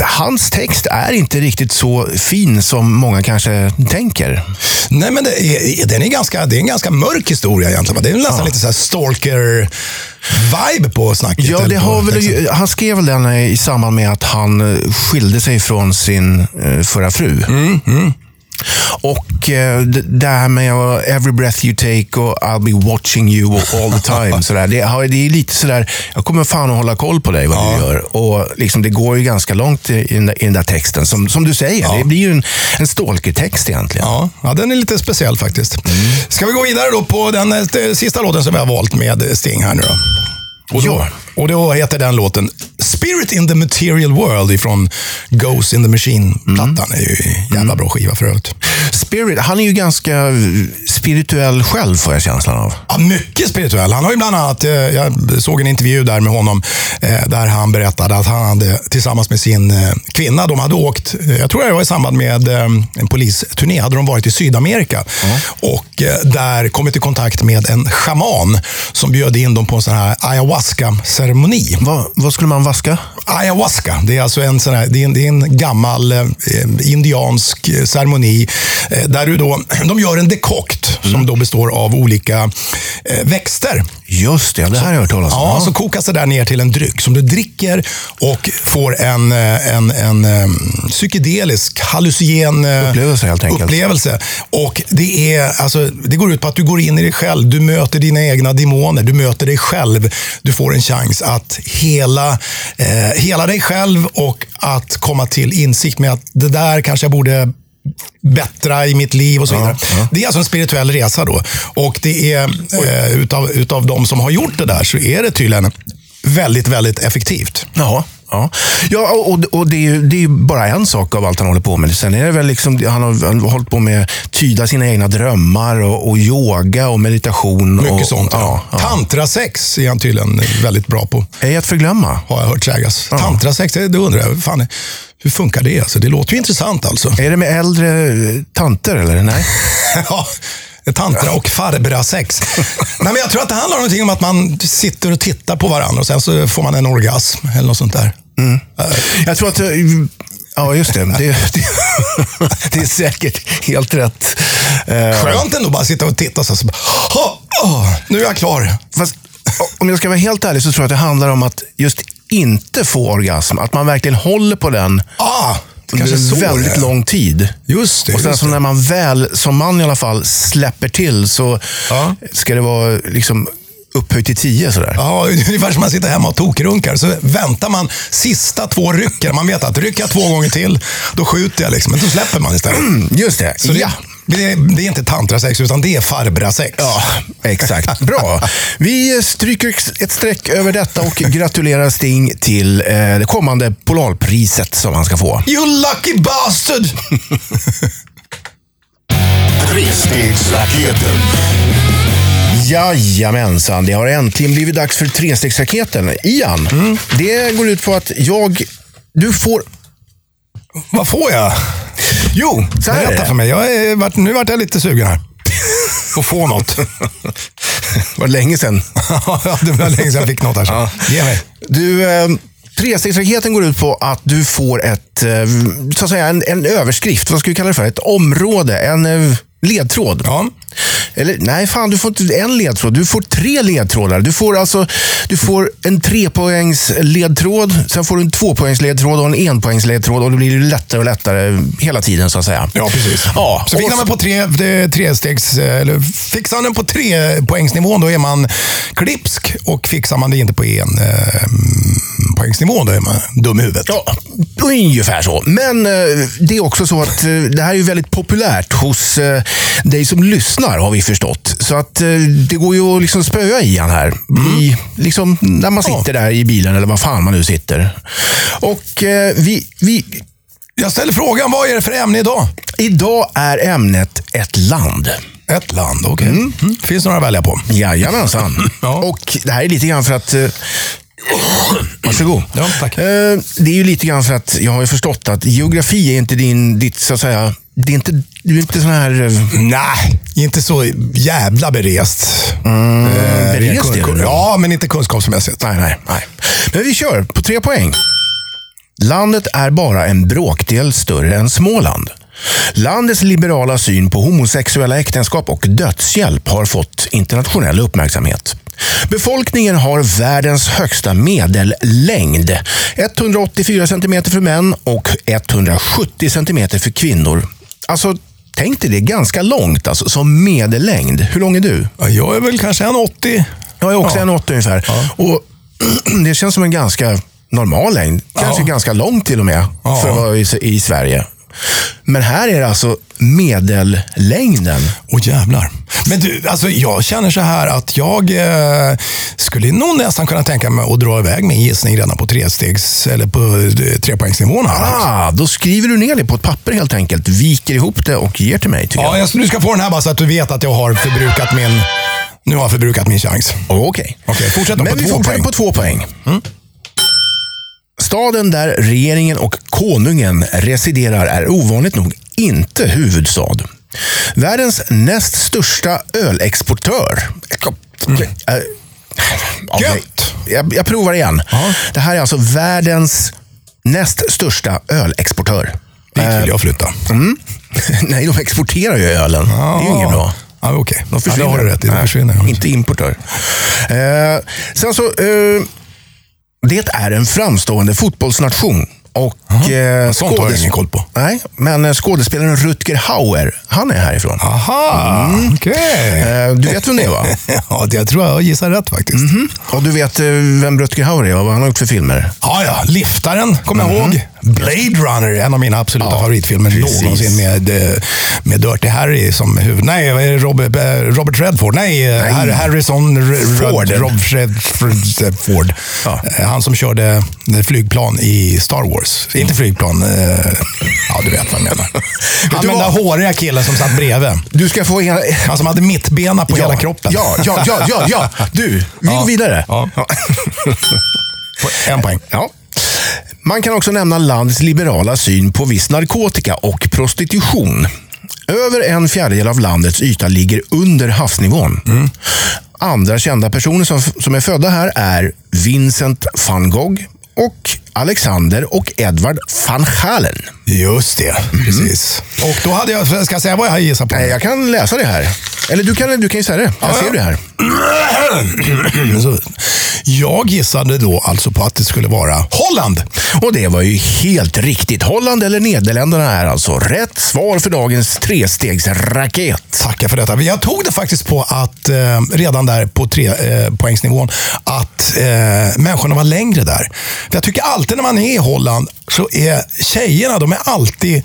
Speaker 2: hans text är inte riktigt så fin som många kanske tänker.
Speaker 3: Nej, men det är, den är, ganska, det är en ganska mörk historia egentligen. Det är nästan lite så här stalker-vibe på snacket.
Speaker 2: Ja, det har väl, ju- han skrev väl den i samband med att han skilde sig från sin eh, förra fru.
Speaker 3: Mm,
Speaker 2: Och eh, det här med every breath you take och I'll be watching you all the time. sådär. Det, det är lite sådär, jag kommer fan att hålla koll på dig vad du gör. Och liksom, det går ju ganska långt i, den, där, i den där texten. Som, som du säger, det blir ju en, en stalker-text egentligen.
Speaker 3: Ja, ja, den är lite speciell faktiskt. Ska vi gå vidare då på den eh, sista låten som vi har valt med Sting här nu då? Och, då,
Speaker 2: Ja.
Speaker 3: och då heter den låten Spirit in the Material World ifrån Ghost in the Machine-plattan. är ju en jävla bra skiva för övrigt.
Speaker 2: Spirit, han är ju ganska spirituell själv får jag känslan av.
Speaker 3: Ja, mycket spirituell. Han har ju bland annat, eh, jag såg en intervju där med honom, eh, där han berättade att han hade tillsammans med sin eh, kvinna, de hade åkt, jag tror det var i samband med en polisturné, hade de varit i Sydamerika. Och eh, där kommit i kontakt med en shaman som bjöd in dem på en sån här vaska-ceremoni.
Speaker 2: Va, vad skulle man vaska?
Speaker 3: Ayahuasca, det är alltså en, sån här, det är en, det är en gammal eh, indiansk eh, ceremoni eh, där du då, de gör en dekokt som då består av olika eh, växter.
Speaker 2: Just det, det här har jag hört talas om.
Speaker 3: Ja, så kokas det där ner till en dryck som du dricker och får en, eh, en, en, em, psykedelisk, hallucinogen eh,
Speaker 2: Upplevelse, helt enkelt.
Speaker 3: upplevelse. Och det, är, alltså, det går ut på att du går in i dig själv. Du möter dina egna demoner. Du möter dig själv. Du får en chans att hela, eh, hela dig själv och att komma till insikt med att det där kanske jag borde bättra i mitt liv och så vidare. Det är alltså en spirituell resa då. Och det är, eh, utav, utav de som har gjort det där så är det tydligen väldigt, väldigt effektivt.
Speaker 2: Ja. Ja, ja och, och det, är ju, det är ju bara en sak av allt han håller på med. Sen är det väl liksom, han har, han har hållit på med att tyda sina egna drömmar och, och yoga och meditation.
Speaker 3: Mycket
Speaker 2: och,
Speaker 3: sånt.
Speaker 2: Ja, ja.
Speaker 3: Tantrasex är han tydligen väldigt bra på.
Speaker 2: Ej att förglömma.
Speaker 3: har jag hört sägas. Tantrasex, det det undrar jag. Fan, hur funkar det? Alltså, det låter ju intressant alltså.
Speaker 2: Är det med äldre tanter eller? Nej?
Speaker 3: ja, tantra och farbrasex. Nej, men jag tror att det handlar om någonting om att man sitter och tittar på varandra och sen så får man en orgasm eller något sånt där.
Speaker 2: Jag tror att... eh, Ja, just det. Det, det, det är säkert helt rätt. Eh,
Speaker 3: Skönt ändå bara sitta och titta så, så bara, "Åh, åh, nu är jag klar.
Speaker 2: Fast om jag ska vara helt ärlig så tror jag att det handlar om att just inte få orgasm. Att man verkligen håller på den
Speaker 3: Ah, det kanske är så
Speaker 2: väldigt
Speaker 3: det
Speaker 2: lång tid.
Speaker 3: Just det.
Speaker 2: Och sen så
Speaker 3: det.
Speaker 2: när man väl, som man i alla fall, släpper till så
Speaker 3: Ja.
Speaker 2: ska det vara liksom upphöjt till tio. Sådär.
Speaker 3: Ja, ungefär som man sitter hemma och tokrunkar. Så väntar man sista två rycken. Man vet att rycker jag två gånger till, då skjuter jag. Liksom. Men då släpper man istället.
Speaker 2: Just det.
Speaker 3: Så det,
Speaker 2: ja.
Speaker 3: det, är, det är inte tantrasex, utan det är farbrasex.
Speaker 2: Ja, exakt. Bra. Vi stryker ett streck över detta och gratulerar Sting till eh, det kommande Polarpriset som han ska få.
Speaker 3: You lucky bastard!
Speaker 1: Trestegsraketen.
Speaker 2: Jajamensan, det har äntligen blivit dags för trestegsraketen. Ian, det går ut på att jag... Du får...
Speaker 3: Vad får jag?
Speaker 2: Jo, så här är
Speaker 3: Berätta
Speaker 2: det.
Speaker 3: för mig. Jag är, nu vart jag lite sugen här. Att få något.
Speaker 2: var länge sedan.
Speaker 3: Ja, det var länge sedan jag fick något här. Så. Ge mig.
Speaker 2: Du, eh, trestegsraketen går ut på att du får ett, eh, så att säga, en, en överskrift. Vad ska vi kalla det för? Ett område, en eh, ledtråd.
Speaker 3: Ja.
Speaker 2: Eller nej, fan, du får inte en ledtråd. Du får tre ledtrådar. Du får alltså du får en trepoängs ledtråd, sen får du en tvåpoängs ledtråd och en enpoängs ledtråd och det blir lättare och lättare hela tiden så att säga.
Speaker 3: Ja, precis.
Speaker 2: Ja,
Speaker 3: så fixar man på tre, det- trestegs, eller fixar den på tre poängsnivån, då är man klipsk. Och fixar man det inte på en eh, poängsnivå, då är man dum i huvudet.
Speaker 2: Ja, ungefär så. Men eh, det är också så att eh, det här är väldigt populärt hos eh, dig som lyssnar, har vi förstått. Så att eh, det går ju att liksom spöa i han här. I, liksom, när man sitter där i bilen eller vad fan man nu sitter. Och eh, vi, vi,
Speaker 3: Jag ställer frågan, vad är det för ämne idag?
Speaker 2: idag är ämnet ett land.
Speaker 3: Ett land, okej. Mm. Finns det några att välja på?
Speaker 2: Jajamensan.
Speaker 3: Ja.
Speaker 2: Och det här är lite grann för att... Eh, varsågod.
Speaker 3: Ja, tack.
Speaker 2: Det är ju lite grann för att jag har ju förstått att geografi är inte din, ditt, så att säga, det är inte, du är inte sån här... eh,
Speaker 3: Nej, inte så jävla berest. Mm,
Speaker 2: berest är du?
Speaker 3: Ja, men inte kunskapsmässigt.
Speaker 2: Nej, nej, nej. Men vi kör på tre poäng. Landet är bara en bråkdel större än Småland. Landets liberala syn på homosexuella äktenskap och dödshjälp har fått internationell uppmärksamhet. Befolkningen har världens högsta medellängd. 184 cm för män och 170 cm för kvinnor. Alltså, tänk dig det, ganska långt alltså, som medellängd. Hur lång är du?
Speaker 3: Ja, Jag är väl kanske en 80.
Speaker 2: Jag är också
Speaker 3: Ja.
Speaker 2: en 80 ungefär. Och det känns som en ganska normal längd. Kanske
Speaker 3: Ja.
Speaker 2: ganska lång till och med
Speaker 3: Ja.
Speaker 2: för att vara i, i Sverige. Men här är det alltså medellängden.
Speaker 3: Åh jävlar. Men du, alltså jag känner så här att jag eh, skulle nog nästan kunna tänka mig att dra iväg min gissning redan på trestegs eller på eh, trepoängsnivån. här.
Speaker 2: Ah, då skriver du ner det på ett papper helt enkelt, viker ihop det och ger till mig.
Speaker 3: Ja,
Speaker 2: jag.
Speaker 3: du ska få den här bara så att du vet att jag har förbrukat min... Nu har jag förbrukat min chans.
Speaker 2: Okej.
Speaker 3: Okej, fortsätt då
Speaker 2: Men
Speaker 3: på
Speaker 2: vi
Speaker 3: två
Speaker 2: fortsätter
Speaker 3: poäng.
Speaker 2: på två poäng. Staden där regeringen och konungen residerar är ovanligt nog inte huvudstad. Världens näst största ölexportör. Äh, okej.
Speaker 3: Gött.
Speaker 2: Jag, jag provar igen. Det här är alltså världens näst största ölexportör.
Speaker 3: Dit vill jag flytta.
Speaker 2: Mm. Nej, de exporterar ju ölen. Det är ju inget bra.
Speaker 3: Ja, Okej,
Speaker 2: De
Speaker 3: ja,
Speaker 2: försvinner.
Speaker 3: det har du rätt i. De försvinner.
Speaker 2: Inte importör. Eh, sen så, eh, det är en framstående fotbollsnation. Och eh,
Speaker 3: Sånt har jag ingen koll på.
Speaker 2: Nej, men eh, skådespelaren Rutger Hauer, han är härifrån.
Speaker 3: Aha, okej.
Speaker 2: Eh, du vet vem det är va?
Speaker 3: Ja, det- jag tror jag gissar rätt faktiskt.
Speaker 2: Och du vet eh, vem Rutger Hauer är och vad han har gjort för filmer?
Speaker 3: Ja, ja. Liftaren kommer jag ihåg. Blade Runner, en av mina absoluta favoritfilmer
Speaker 2: precis.
Speaker 3: någonsin med, eh, med Dirty Harry som huvud. Nej, det? Robert, eh, Robert Redford. Nej, eh,
Speaker 2: Nej.
Speaker 3: Har- Harrison
Speaker 2: Ford.
Speaker 3: Rob Redford. Ford.
Speaker 2: Ja.
Speaker 3: Eh, Han som körde eh, flygplan i Star Wars. Inte flygplan. eh, Ja, du vet vad jag menar. Han
Speaker 2: du
Speaker 3: den där håriga killen som satt bredvid.
Speaker 2: Du ska få... En...
Speaker 3: Han som hade mittbena på
Speaker 2: ja,
Speaker 3: hela kroppen.
Speaker 2: Ja, ja, ja, ja, ja. Du, vi
Speaker 3: Ja.
Speaker 2: går vidare.
Speaker 3: Ja. En poäng.
Speaker 2: Ja. Man kan också nämna landets liberala syn på viss narkotika och prostitution. Över en fjärdedel av landets yta ligger under havsnivån. Andra kända personer som, som är födda här är Vincent van Gogh och Alexander och Edvard van Halen.
Speaker 3: Just det, precis. Och då hade jag, ska jag säga vad jag gissar på?
Speaker 2: Nej, Jag kan läsa det här. Eller du kan, du kan ju säga det. Jag
Speaker 3: Ja,
Speaker 2: ser
Speaker 3: ja.
Speaker 2: det här.
Speaker 3: Jag gissade då alltså på att det skulle vara Holland.
Speaker 2: Och det var ju helt riktigt. Holland eller Nederländerna är alltså rätt svar för dagens trestegsraket.
Speaker 3: Tackar för detta. Jag tog det faktiskt på att, eh, redan där på tre eh, poängsnivån, att eh, människorna var längre där. För jag tycker alltid när man är i Holland så är tjejerna, de är alltid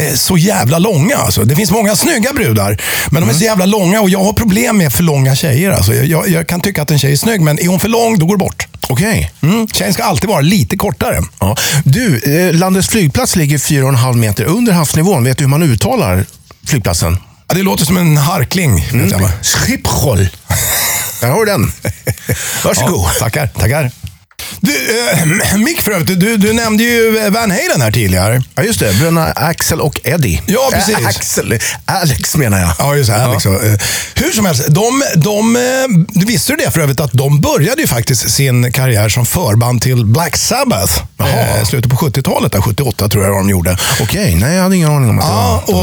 Speaker 3: eh, så jävla långa. Alltså. Det finns många snygga brudar, men de är så jävla långa och jag har problem med för långa tjejer. Alltså. Jag, jag, jag kan tycka att en tjej är snygg, men är hon för lång, då går det bort.
Speaker 2: Okej.
Speaker 3: Mm. Tjejen ska alltid vara lite kortare.
Speaker 2: Ja. Du, eh, landets flygplats ligger 4,5 meter under havsnivån. Vet du hur man uttalar flygplatsen?
Speaker 3: Ja, det låter som en harkling. Va?
Speaker 2: Schiphol. Där har du den. Varsågod.
Speaker 3: Ja, tackar, tackar. Du, eh, Mick för övrigt, du, du nämnde ju Van Halen här tidigare.
Speaker 2: Ja, just det. Bröderna Axel och Eddie.
Speaker 3: Ja, precis.
Speaker 2: Äh, Axel. Alex menar jag.
Speaker 3: Ja, just det. Alex. och, eh, Hur som helst, de, de, eh, visste du det för övrigt att de började ju faktiskt sin karriär som förband till Black Sabbath.
Speaker 2: Jaha.
Speaker 3: Eh, slutet på 70-talet, där, 78 tror jag de gjorde.
Speaker 2: Okej, nej jag hade ingen aning om att
Speaker 3: Ja,
Speaker 2: det var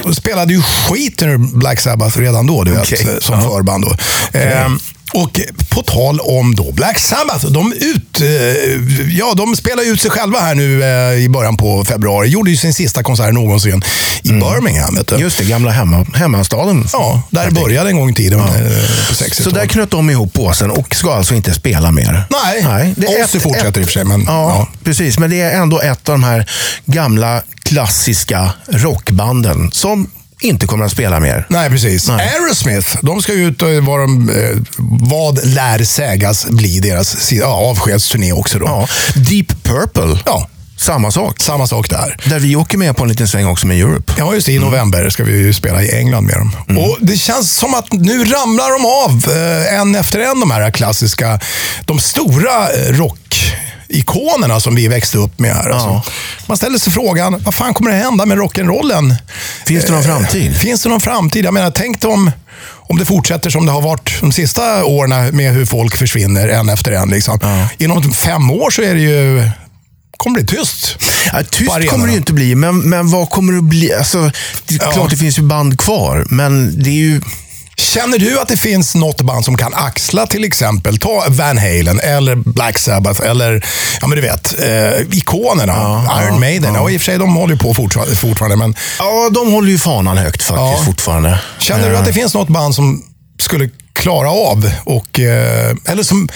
Speaker 3: och, och spelade ju skit ur Black Sabbath redan då, du vet,
Speaker 2: Okej.
Speaker 3: som
Speaker 2: Ja.
Speaker 3: förband. Då. Ehm, och på tal om då Black Sabbath, de, ut, eh, ja, de spelar ut sig själva här nu eh, i början på februari. Gjorde ju sin sista konsert någonsin i Birmingham. Vet du.
Speaker 2: Just det, gamla hemma, hemmastaden.
Speaker 3: Ja, där det började en gång i tiden eh, på 60-talet.
Speaker 2: Så där knöt de ihop påsen och ska alltså inte spela mer.
Speaker 3: Nej,
Speaker 2: det är
Speaker 3: Ozzy fortsätter i och för sig, men-
Speaker 2: ja,
Speaker 3: ja.
Speaker 2: precis. Men det är ändå ett av de här gamla klassiska rockbanden som inte kommer att spela mer.
Speaker 3: Nej, precis.
Speaker 2: Nej.
Speaker 3: Aerosmith, de ska ut och vad, de, eh, vad lär sägas bli deras ja, avskedsturné också. Då.
Speaker 2: Ja. Deep Purple,
Speaker 3: Ja.
Speaker 2: samma sak.
Speaker 3: Samma sak där.
Speaker 2: Där vi åker med på en liten sväng också med Europe.
Speaker 3: Ja, just det. I
Speaker 2: Mm.
Speaker 3: november ska vi ju spela i England med dem. Och Det känns som att nu ramlar de av eh, en efter en, de här klassiska, de stora eh, rockikonerna som vi växte upp med här. Alltså. Man ställer sig frågan, vad fan kommer det hända med rock'n'rollen?
Speaker 2: Finns det någon framtid?
Speaker 3: Finns det någon framtid? Jag menar, tänk om, om det fortsätter som det har varit de sista åren med hur folk försvinner en efter en. Liksom.
Speaker 2: Ja.
Speaker 3: Inom fem år så är det ju kommer det bli tyst.
Speaker 2: Ja, tyst kommer det ju inte bli, men, men vad kommer det bli? Alltså, det är
Speaker 3: Ja.
Speaker 2: klart det finns ju band kvar, men det är ju...
Speaker 3: Känner du att det finns något band som kan axla till exempel, ta Van Halen eller Black Sabbath eller, ja men du vet, eh, ikonerna. Iron Maiden, ja. i och för sig de håller ju på fortfarande, fortfarande men
Speaker 2: Ja, de håller ju fanan högt faktiskt
Speaker 3: Ja.
Speaker 2: fortfarande.
Speaker 3: känner du
Speaker 2: Eh,
Speaker 3: att det finns något band som skulle klara av och, eh, eller som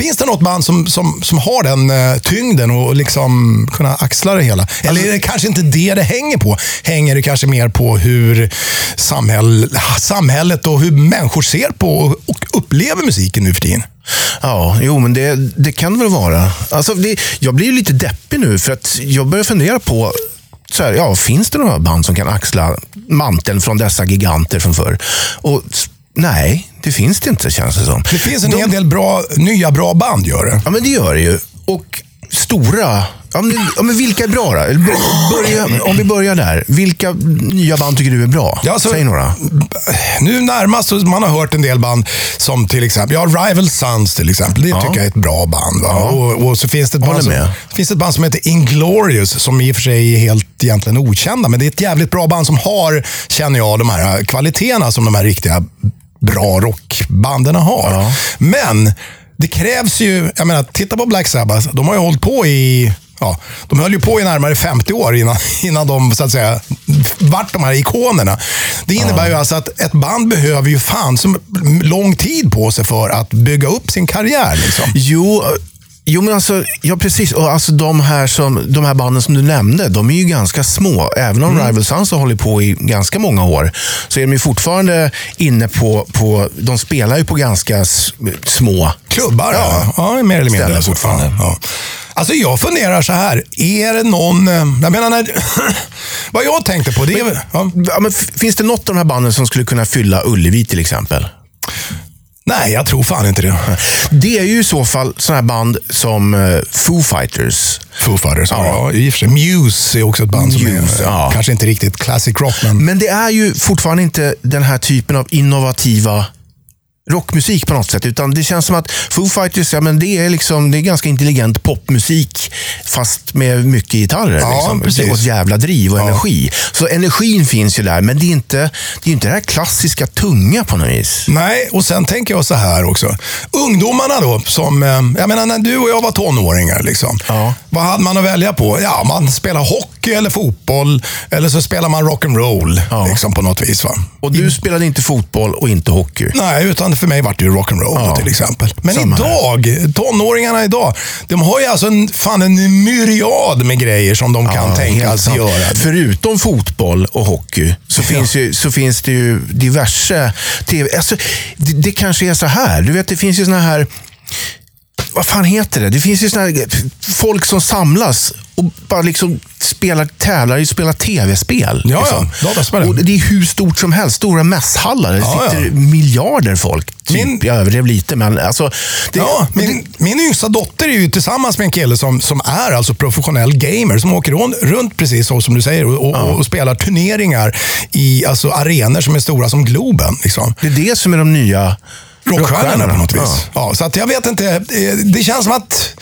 Speaker 3: Finns det något band som, som, som har den uh, tyngden och liksom kunna axla det hela? Eller
Speaker 2: Alltså-
Speaker 3: är det kanske inte det det hänger på? Hänger det kanske mer på hur samhäll, samhället och hur människor ser på och, och upplever musiken nu för tiden?
Speaker 2: Ja, jo, men det, det kan väl vara. Alltså, det, jag blir lite deppig nu för att jag börjar fundera på så här, ja, finns det några band som kan axla manteln från dessa giganter från förr? Och nej, det finns det inte känns det som.
Speaker 3: Det finns en hel del bra, nya bra band gör det.
Speaker 2: Ja, men det gör det ju. Och stora... Ja, men, ja, men vilka är bra då? Börja, om vi börjar där. Vilka nya band tycker du är bra?
Speaker 3: Ja, så-
Speaker 2: Säg några.
Speaker 3: Nu närmast, så man har hört en del band som till exempel, ja, Rival Sons till exempel. Det tycker jag är ett bra band. Va? Och, och så finns det ett band, som, finns ett band som heter Inglorious, som i och för sig är helt egentligen okända. Men det är ett jävligt bra band som har, känner jag, de här kvaliteterna som de här riktiga bra rockbanden har.
Speaker 2: Ja.
Speaker 3: Men det krävs ju, jag menar, titta på Black Sabbath. De har ju hållit på i Ja, de höll ju på i närmare 50 år innan, innan de så att säga vart de här ikonerna. Det innebär ju alltså att ett band behöver ju fan som lång tid på sig för att bygga upp sin karriär. Liksom.
Speaker 2: Jo, jo men alltså, ja, precis. Och alltså, de, här som, de här banden som du nämnde, de är ju ganska små. Även om Rival Sons har hållit på i ganska många år, så är de ju fortfarande inne på, på de spelar ju på ganska små
Speaker 3: Klubbar, ja.
Speaker 2: Ja.
Speaker 3: mer eller mindre. Fortfarande. Ja. Alltså jag funderar så här, är det någon... eh, Jag menar, när, vad jag tänkte på, det är... väl- Ja,
Speaker 2: men finns det något av de här banden som skulle kunna fylla Ullevi till exempel?
Speaker 3: Nej, jag tror fan inte det.
Speaker 2: Det är ju i så fall sådana här band som eh, Foo Fighters.
Speaker 3: Foo Fighters, ja. ja. i och för sig. Muse är också ett band som
Speaker 2: Muse,
Speaker 3: är
Speaker 2: ja.
Speaker 3: kanske inte riktigt classic rock, men...
Speaker 2: Men det är ju fortfarande inte den här typen av innovativa rockmusik på något sätt. Utan det känns som att Foo Fighters, ja, men det, är liksom, det är ganska intelligent popmusik fast med mycket gitarrer.
Speaker 3: Ja,
Speaker 2: liksom.
Speaker 3: precis.
Speaker 2: Och ett jävla driv och energi. Så energin finns ju där, men det är inte det, är inte det här klassiska tunga på något vis.
Speaker 3: Nej, och sen tänker jag så här också. Ungdomarna då, som, eh, jag menar när du och jag var tonåringar, liksom,
Speaker 2: Ja.
Speaker 3: Vad hade man att välja på? Ja, man spelar hockey eller fotboll, eller så spelar man rock'n'roll
Speaker 2: Ja.
Speaker 3: liksom, på något vis. Va?
Speaker 2: Och du spelade inte fotboll och inte hockey.
Speaker 3: Nej, utan för mig var det ju rock'n'roll
Speaker 2: Ja.
Speaker 3: till exempel. Men
Speaker 2: Samma här.
Speaker 3: idag, tonåringarna idag, de har ju alltså en, fan en myriad med grejer som de kan
Speaker 2: Ja,
Speaker 3: tänkas
Speaker 2: helt sant.
Speaker 3: göra.
Speaker 2: Förutom fotboll och hockey så, finns, ju, så finns det ju diverse tv... Alltså, det, det kanske är så här. Du vet, det finns ju såna här... Vad fan heter det? Det finns ju såna här folk som samlas och bara liksom spelar, tävlar, spelar tv-spel.
Speaker 3: Ja,
Speaker 2: liksom.
Speaker 3: ja. Dataspel.
Speaker 2: Och det är hur stort som helst. Stora mässhallar. Det
Speaker 3: Ja,
Speaker 2: sitter
Speaker 3: ja.
Speaker 2: miljarder folk. Typ.
Speaker 3: Min-
Speaker 2: Jag överdrev lite, men alltså... Det,
Speaker 3: Ja,
Speaker 2: det-
Speaker 3: min, min yngsta dotter är ju tillsammans med en kille som, som är alltså professionell gamer. Som åker runt, precis så som du säger och, och, och spelar turneringar i alltså, arenor som är stora som Globen. Liksom.
Speaker 2: det är det som är de nya
Speaker 3: Rockstjärnorna på något vis.
Speaker 2: Ja.
Speaker 3: Ja. så att jag vet inte. eh, Det känns som att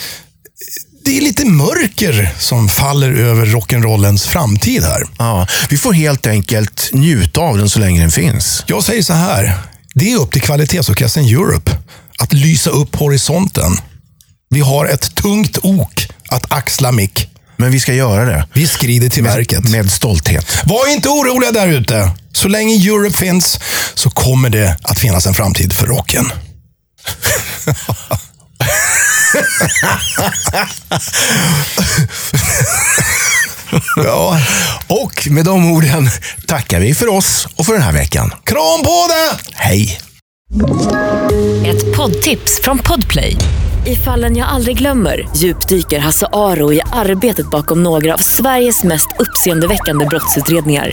Speaker 3: det är lite mörker som faller över rock'n'rollens framtid här.
Speaker 2: Ja, vi får helt enkelt njuta av den så länge den finns.
Speaker 3: Jag säger så här. Det är upp till kvalitetsorkestern Europe att lysa upp horisonten. Vi har ett tungt ok att axla mick.
Speaker 2: Men vi ska göra det.
Speaker 3: Vi skrider till verket.
Speaker 2: Med stolthet.
Speaker 3: Var inte oroliga där ute. Så länge Europe finns så kommer det att finnas en framtid för rocken. ja,
Speaker 2: Och med de orden tackar vi för oss och för den här veckan.
Speaker 3: kram på det!
Speaker 2: Hej!
Speaker 4: Ett poddtips från Podplay. I fallen jag aldrig glömmer djupdyker Hasse Aro i arbetet bakom några av Sveriges mest uppseendeväckande brottsutredningar.